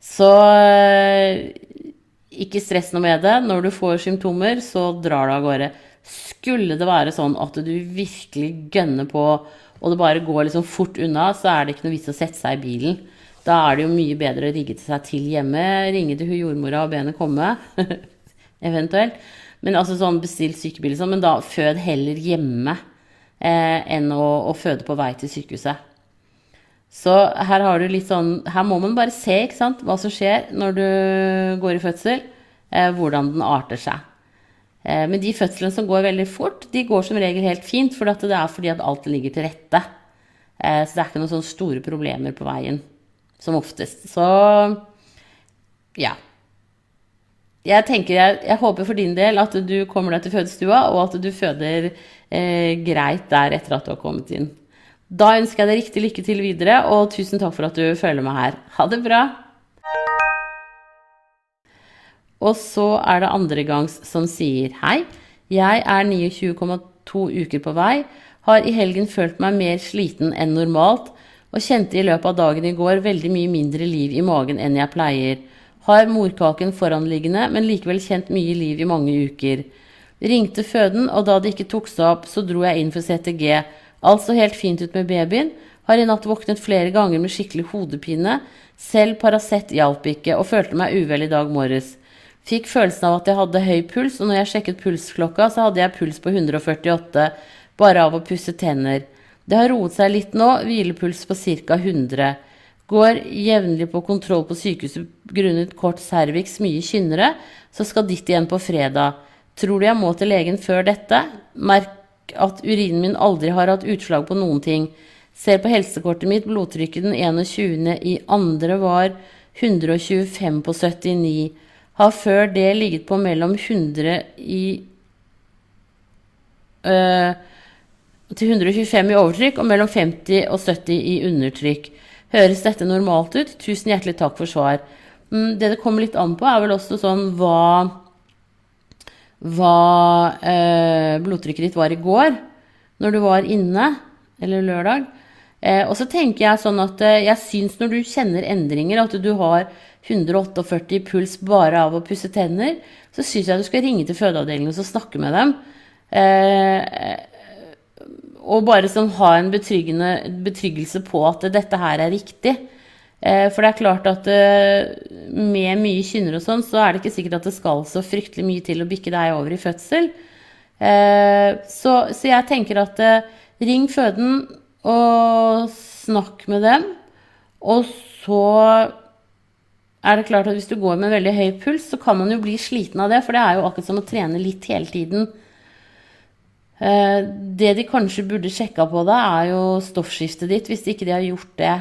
Så eh, ikke stress noe med det. Når du får symptomer, så drar du av gårde. Skulle det være sånn at du virkelig gønner på, og det bare går liksom fort unna, så er det ikke noe vits å sette seg i bilen. Da er det jo mye bedre å rigge seg til hjemme, ringe til jordmora og be henne komme. Eventuelt. Men altså sånn bestilt sykebil, sånn, men da fød heller hjemme eh, enn å, å føde på vei til sykehuset. Så her har du litt sånn Her må man bare se ikke sant, hva som skjer når du går i fødsel. Eh, hvordan den arter seg. Eh, men de fødslene som går veldig fort, de går som regel helt fint. For det er fordi at alt ligger til rette. Eh, så det er ikke noen sånne store problemer på veien. Som oftest. Så ja. Jeg tenker, jeg, jeg håper for din del at du kommer deg til fødestua, og at du føder eh, greit der etter at du har kommet inn. Da ønsker jeg deg riktig lykke til videre, og tusen takk for at du følger meg her. Ha det bra! Og så er det andregangs som sier hei. Jeg er 29,2 uker på vei, har i helgen følt meg mer sliten enn normalt, og kjente i løpet av dagen i går veldig mye mindre liv i magen enn jeg pleier. Har morkaken foranliggende, men likevel kjent mye liv i mange uker. Ringte føden, og da det ikke tok seg opp, så dro jeg inn for CTG Alt så helt fint ut med babyen. Har i natt våknet flere ganger med skikkelig hodepine. Selv Paracet hjalp ikke, og følte meg uvel i dag morges. Fikk følelsen av at jeg hadde høy puls, og når jeg sjekket pulsklokka, så hadde jeg puls på 148, bare av å pusse tenner. Det har roet seg litt nå, hvilepuls på ca. 100. Går jevnlig på kontroll på sykehuset grunnet kort cervix mye kynnere, så skal ditt igjen på fredag. Tror du jeg må til legen før dette? Merk at urinen min aldri har hatt utslag på noen ting. Ser på helsekortet mitt, blodtrykket den 21. i andre var 125 på 79. Har før det ligget på mellom 100 i øh, til 125 i overtrykk og mellom 50 og 70 i undertrykk. Høres dette normalt ut? Tusen hjertelig takk for svar. Mm, det det kommer litt an på, er vel også sånn hva hva eh, blodtrykket ditt var i går, når du var inne, eller lørdag. Eh, og så tenker jeg sånn at eh, jeg syns når du kjenner endringer, at du har 148 puls bare av å pusse tenner, så syns jeg du skal ringe til fødeavdelingen og snakke med dem. Eh, og bare sånn ha en betryggelse på at dette her er riktig. Eh, for det er klart at eh, med mye kynner og sånn, så er det ikke sikkert at det skal så fryktelig mye til å bikke deg over i fødsel. Eh, så, så jeg tenker at ring føden og snakk med dem. Og så er det klart at hvis du går med veldig høy puls, så kan man jo bli sliten av det, for det er jo akkurat som å trene litt hele tiden. Det de kanskje burde sjekka på da, er jo stoffskiftet ditt, hvis ikke de har gjort det.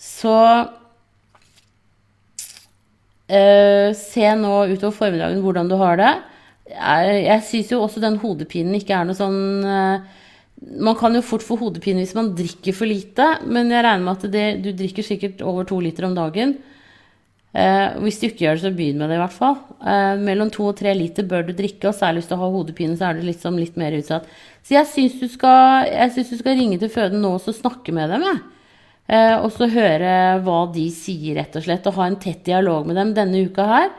Så øh, se nå utover formiddagen hvordan du har det. Jeg, jeg syns jo også den hodepinen ikke er noe sånn øh, Man kan jo fort få hodepine hvis man drikker for lite, men jeg regner med at det, du drikker sikkert over to liter om dagen. Eh, hvis du ikke gjør det, så begynn med det i hvert fall. Eh, mellom to og tre liter bør du drikke, og særlig hvis du har hodepine, så er du liksom litt mer utsatt. Så jeg syns du, du, skal ringe til føden nå og snakke med dem, jeg. Eh, og så høre hva de sier, rett og slett. Og ha en tett dialog med dem denne uka her.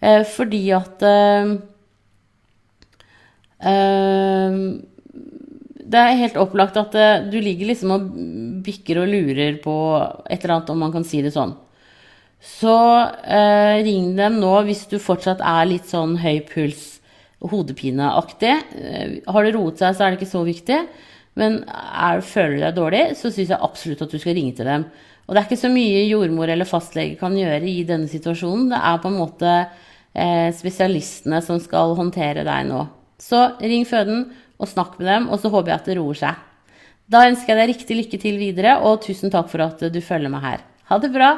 Eh, fordi at eh, det er helt opplagt at du ligger liksom og bikker og lurer på et eller annet, om man kan si det sånn. Så eh, ring dem nå hvis du fortsatt er litt sånn høy puls, hodepineaktig. Har det roet seg, så er det ikke så viktig. Men er, føler du deg dårlig, så syns jeg absolutt at du skal ringe til dem. Og det er ikke så mye jordmor eller fastlege kan gjøre i denne situasjonen. Det er på en måte eh, spesialistene som skal håndtere deg nå. Så ring føden og snakk med dem, og så håper jeg at det roer seg. Da ønsker jeg deg riktig lykke til videre, og tusen takk for at du følger meg her. Ha det bra!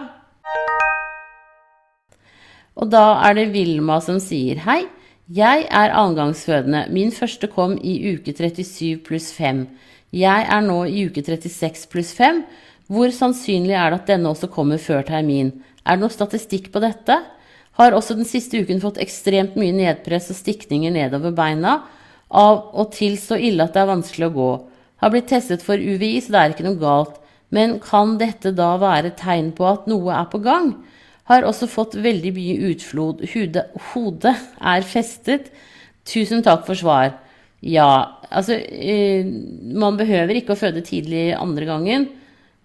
Og da er det Vilma som sier hei. Jeg er annengangsfødende. Min første kom i uke 37 pluss 5. Jeg er nå i uke 36 pluss 5. Hvor sannsynlig er det at denne også kommer før termin? Er det noe statistikk på dette? Har også den siste uken fått ekstremt mye nedpress og stikninger nedover beina. Av og til så ille at det er vanskelig å gå. Har blitt testet for UVI, så det er ikke noe galt. Men kan dette da være tegn på at noe er på gang? Har også fått veldig mye utflod. Hodet er festet. Tusen takk for svar. Ja, altså eh, Man behøver ikke å føde tidlig andre gangen,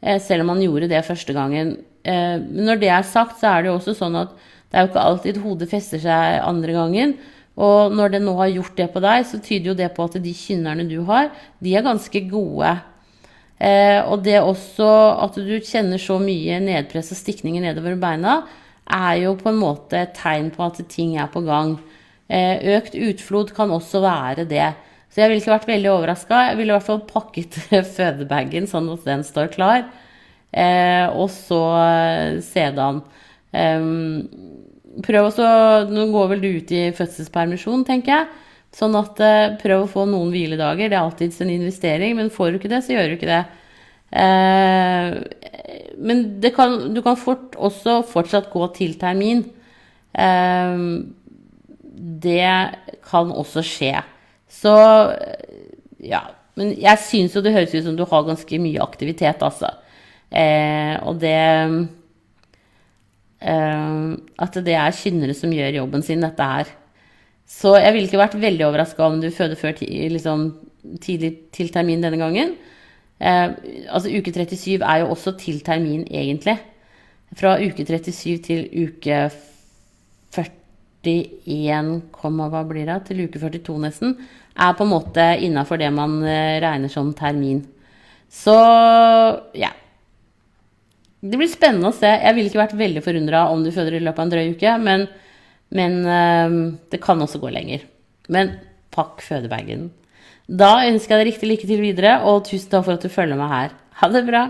eh, selv om man gjorde det første gangen. Eh, men når det er sagt, så er det jo også sånn at det er jo ikke alltid hodet fester seg andre gangen. Og når det nå har gjort det på deg, så tyder jo det på at de kynnerne du har, de er ganske gode. Og det også at du kjenner så mye nedpress og stikninger nedover beina, er jo på en måte et tegn på at ting er på gang. Eh, økt utflod kan også være det. Så jeg ville ikke vært veldig overraska. Jeg ville i hvert fall pakket fødebagen sånn at den står klar. Eh, og så sedan. Eh, prøv også Nå går vel du ut i fødselspermisjon, tenker jeg. Sånn at eh, prøv å få noen hviledager. Det er alltids en investering, men får du ikke det, så gjør du ikke det. Eh, men kan, du kan fort, også fortsatt gå til termin. Eh, det kan også skje. Så ja. Men jeg syns jo det høres ut som du har ganske mye aktivitet, altså. og det At det er kynnere som gjør jobben sin, dette her. Så jeg ville ikke vært veldig overraska om du føder før liksom, tidlig til termin denne gangen. Eh, altså uke 37 er jo også til termin, egentlig. Fra uke 37 til uke 41, hva blir det, til uke 42 nesten, er på en måte innafor det man eh, regner som termin. Så ja. Det blir spennende å se. Jeg ville ikke vært veldig forundra om du føder i løpet av en drøy uke, men men øh, det kan også gå lenger. Men pakk fødebagen. Da ønsker jeg deg riktig lykke til videre, og tusen takk for at du følger meg her. Ha det bra!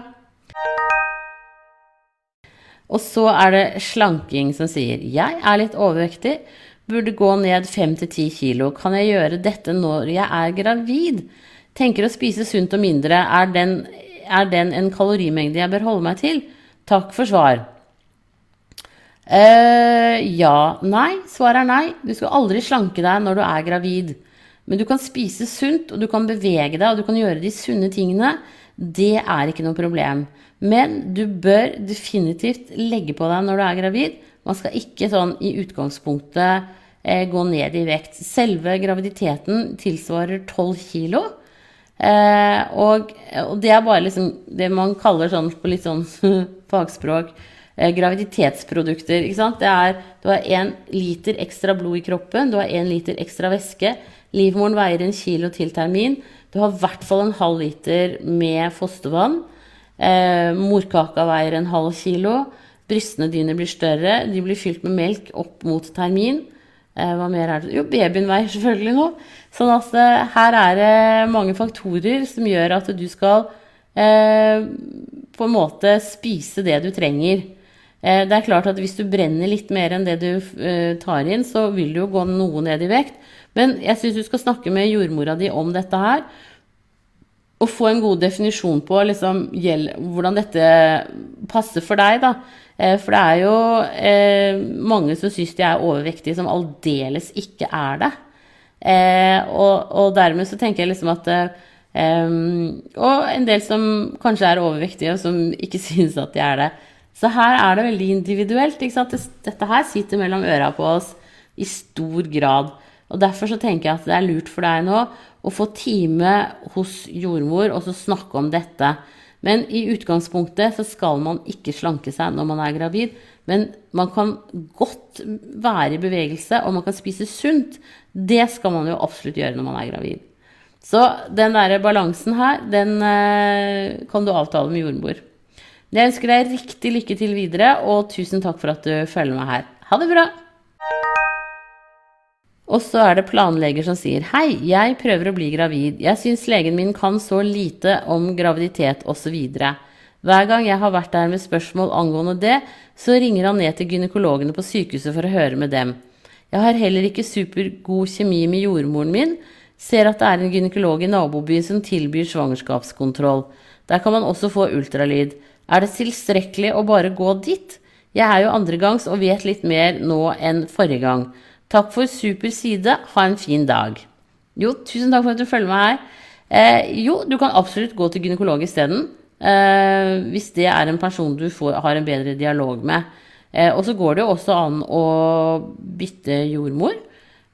Og så er det slanking som sier Jeg er litt overvektig, burde gå ned 5-10 kilo. Kan jeg gjøre dette når jeg er gravid? Tenker å spise sunt og mindre. Er den, er den en kalorimengde jeg bør holde meg til? Takk for svar. Uh, ja. Nei. Svaret er nei. Du skal aldri slanke deg når du er gravid. Men du kan spise sunt, og du kan bevege deg, og du kan gjøre de sunne tingene. Det er ikke noe problem. Men du bør definitivt legge på deg når du er gravid. Man skal ikke sånn i utgangspunktet eh, gå ned i vekt. Selve graviditeten tilsvarer 12 kilo. Eh, og, og, det er bare liksom det man kaller sånn på litt sånn fagspråk Eh, graviditetsprodukter. Ikke sant? Det er, du har én liter ekstra blod i kroppen, du har én liter ekstra væske. Livmoren veier en kilo til termin. Du har i hvert fall en halv liter med fostervann. Eh, morkaka veier en halv kilo. Brystene dine blir større. De blir fylt med melk opp mot termin. Eh, hva mer er det? Jo, babyen veier selvfølgelig noe. Sånn at eh, her er det mange faktorer som gjør at du skal eh, på en måte spise det du trenger. Eh, det er klart at hvis du brenner litt mer enn det du eh, tar inn, så vil du jo gå noe ned i vekt. Men jeg syns du skal snakke med jordmora di om dette her. Å få en god definisjon på liksom, hvordan dette passer for deg, da. Eh, for det er jo eh, mange som syns de er overvektige, som aldeles ikke er det. Eh, og, og, dermed så tenker jeg liksom at eh, og en del som kanskje er overvektige, og som ikke synes at de er det. Så her er det veldig individuelt. Dette her sitter mellom øra på oss i stor grad. Og Derfor så tenker jeg at det er lurt for deg nå å få time hos jordmor og så snakke om dette. Men i utgangspunktet så skal man ikke slanke seg når man er gravid. Men man kan godt være i bevegelse, og man kan spise sunt. Det skal man jo absolutt gjøre når man er gravid. Så den der balansen her, den eh, kan du avtale med jordmor. Jeg ønsker deg riktig lykke til videre, og tusen takk for at du følger meg her. Ha det bra! Og så er det planleger som sier Hei, jeg prøver å bli gravid. Jeg syns legen min kan så lite om graviditet osv. Hver gang jeg har vært der med spørsmål angående det, så ringer han ned til gynekologene på sykehuset for å høre med dem. Jeg har heller ikke supergod kjemi med jordmoren min, ser at det er en gynekolog i nabobyen som tilbyr svangerskapskontroll. Der kan man også få ultralyd. Er det tilstrekkelig å bare gå dit? Jeg er jo andregangs og vet litt mer nå enn forrige gang. Takk for super side. Ha en fin dag. Jo, tusen takk for at du følger meg her. Eh, jo, du kan absolutt gå til gynekolog isteden. Eh, hvis det er en person du får, har en bedre dialog med. Eh, og så går det jo også an å bytte jordmor.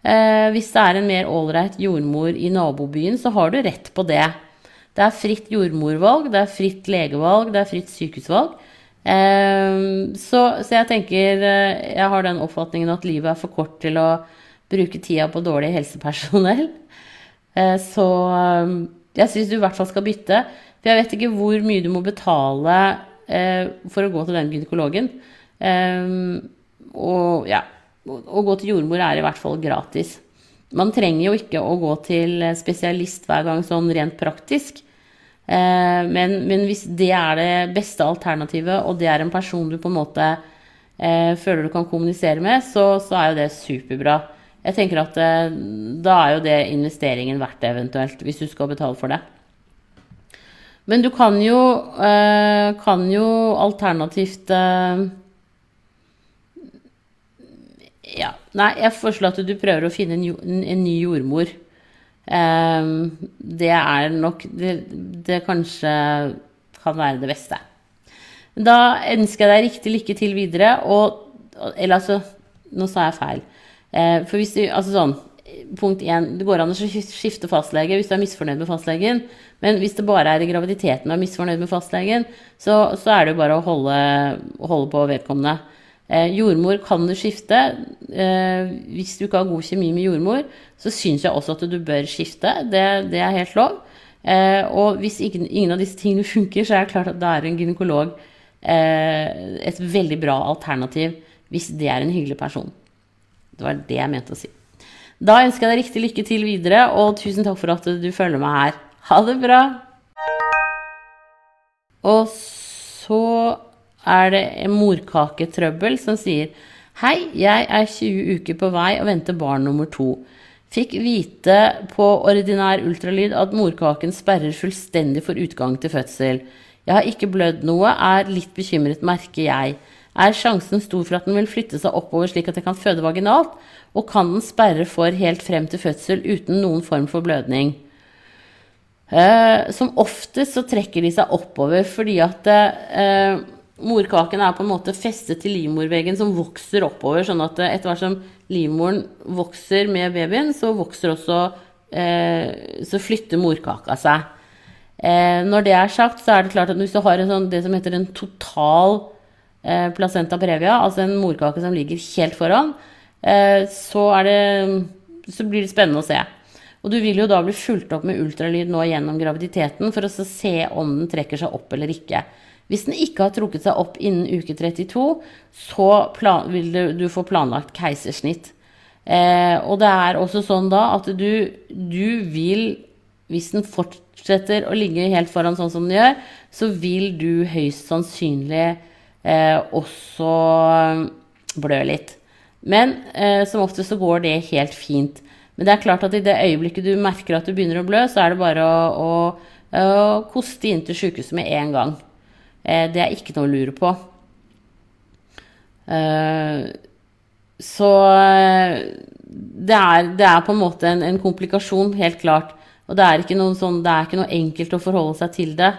Eh, hvis det er en mer ålreit jordmor i nabobyen, så har du rett på det. Det er fritt jordmorvalg, det er fritt legevalg, det er fritt sykehusvalg. Eh, så, så, jeg tenker eh, Jeg har den oppfatningen at livet er for kort til å bruke tida på dårlig helsepersonell. Eh, så eh, jeg syns du i hvert fall skal bytte. For jeg vet ikke hvor mye du må betale eh, for å gå til den gynekologen. og ja, å gå til jordmor er i hvert fall gratis. Man trenger jo ikke å gå til spesialist hver gang sånn rent praktisk. Eh, men, men, hvis det er det beste alternativet, og det er en person du på en måte eh, føler du kan kommunisere med, så, så, er jo det superbra. Jeg tenker at eh, da er jo det investeringen verdt eventuelt, hvis du skal betale for det. Men du kan jo, eh, kan jo alternativt eh, ja. Nei, jeg foreslår at du prøver å finne en, en ny jordmor. Um, det er nok det, det, kanskje kan være det beste. Da ønsker jeg deg riktig lykke til videre. Og Eller altså Nå sa jeg feil. Uh, for hvis du Altså sånn Punkt én. Det går an å skifte fastlege hvis du er misfornøyd med fastlegen. Men hvis det bare er i graviditeten du er misfornøyd med fastlegen, så, så er det jo bare å holde, holde på vedkommende. Eh, jordmor kan du skifte. Eh, hvis du ikke har god kjemi med jordmor, så syns jeg også at du bør skifte. Det, det er helt lov. Eh, og hvis ikke, ingen av disse tingene funker, så er det klart at da er en gynekolog et veldig bra alternativ hvis det er en hyggelig person. Det var det jeg mente å si. Da ønsker jeg deg riktig lykke til videre, og tusen takk for at du følger meg her. Ha det bra! Og så er det morkaketrøbbel som sier Hei, jeg er 20 uker på vei og venter barn nummer to. Fikk vite på ordinær ultralyd at morkaken sperrer fullstendig for utgang til fødsel. Jeg har ikke blødd noe, er litt bekymret, merker jeg. Er sjansen stor for at den vil flytte seg oppover slik at jeg kan føde vaginalt? Og kan den sperre for helt frem til fødsel uten noen form for blødning? Eh, som oftest så trekker de seg oppover fordi at eh, morkaken er på en måte festet til livmorveggen som vokser oppover, sånn at etter hvert som livmoren vokser med babyen, så vokser også eh, Så flytter morkaka seg. Eh, når det er sagt, så er det klart at hvis du har sånn, det som heter en total eh, placenta previa, altså en morkake som ligger helt foran, eh, så, det, så blir det spennende å se. Og du vil jo da bli fulgt opp med ultralyd nå gjennom graviditeten for å se om den trekker seg opp eller ikke. Hvis den ikke har trukket seg opp innen uke 32, så vil du, få planlagt keisersnitt. Eh, og det er også sånn da at du, du, vil, hvis den fortsetter å ligge helt foran sånn som den gjør, så vil du høyst sannsynlig eh, også blø litt. Men eh, som oftest så går det helt fint. Men det er klart at i det øyeblikket du merker at du begynner å blø, så er det bare å, å å koste inn til sykehuset med en gang. Eh, det er ikke noe å lure på. Eh, så eh, det er, det er på en måte en, en, komplikasjon, helt klart. Og det er, ikke noe sånn, det er ikke noe enkelt å forholde seg til det.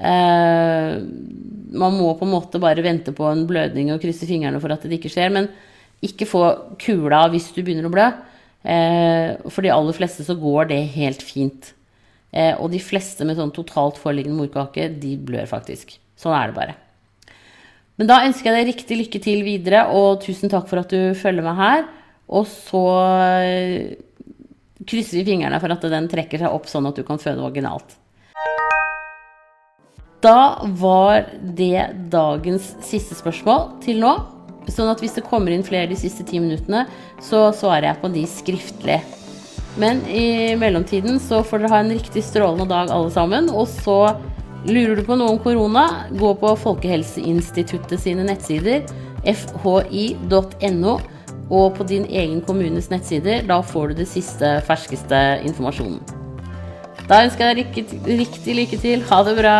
man må på en måte bare vente på en blødning og krysse fingrene for at det ikke skjer. Men ikke få kula hvis du begynner å blø. for de aller fleste så går det helt fint. Eh, og de fleste med sånn totalt foreliggende morkake, de blør faktisk. Sånn er det bare. Men da ønsker jeg deg riktig lykke til videre, og tusen takk for at du følger med her. Og så eh, krysser vi fingrene for at den trekker seg opp sånn at du kan føde vaginalt. Da var det dagens siste spørsmål til nå. Sånn at hvis det kommer inn flere de siste ti minuttene, så svarer jeg på de skriftlig. Men i mellomtiden så får dere ha en riktig strålende dag alle sammen. Og så lurer du på noe om korona, gå på Folkehelseinstituttet sine nettsider, fhi.no, og på din egen kommunes nettsider. Da får du det siste, ferskeste informasjonen. Da ønsker jeg deg riktig lykke til. Ha det bra.